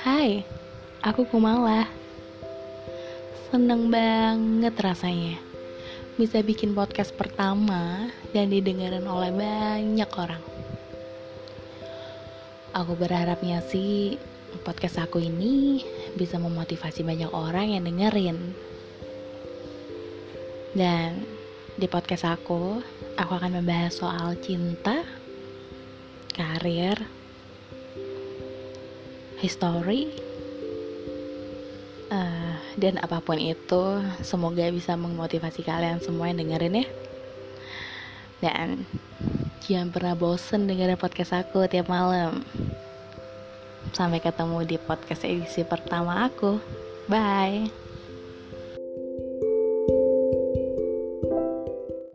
Hai, aku Kumala. Seneng banget rasanya bisa bikin podcast pertama dan didengarin oleh banyak orang. Aku berharapnya sih podcast aku ini bisa memotivasi banyak orang yang dengerin. Dan di podcast aku, aku akan membahas soal cinta, karir, history uh, dan apa pun itu semoga bisa memotivasi kalian semua yang dengerin ya. Dan jangan pernah bosen dengerin podcast aku tiap malam. Sampai ketemu di podcast edisi pertama aku. Bye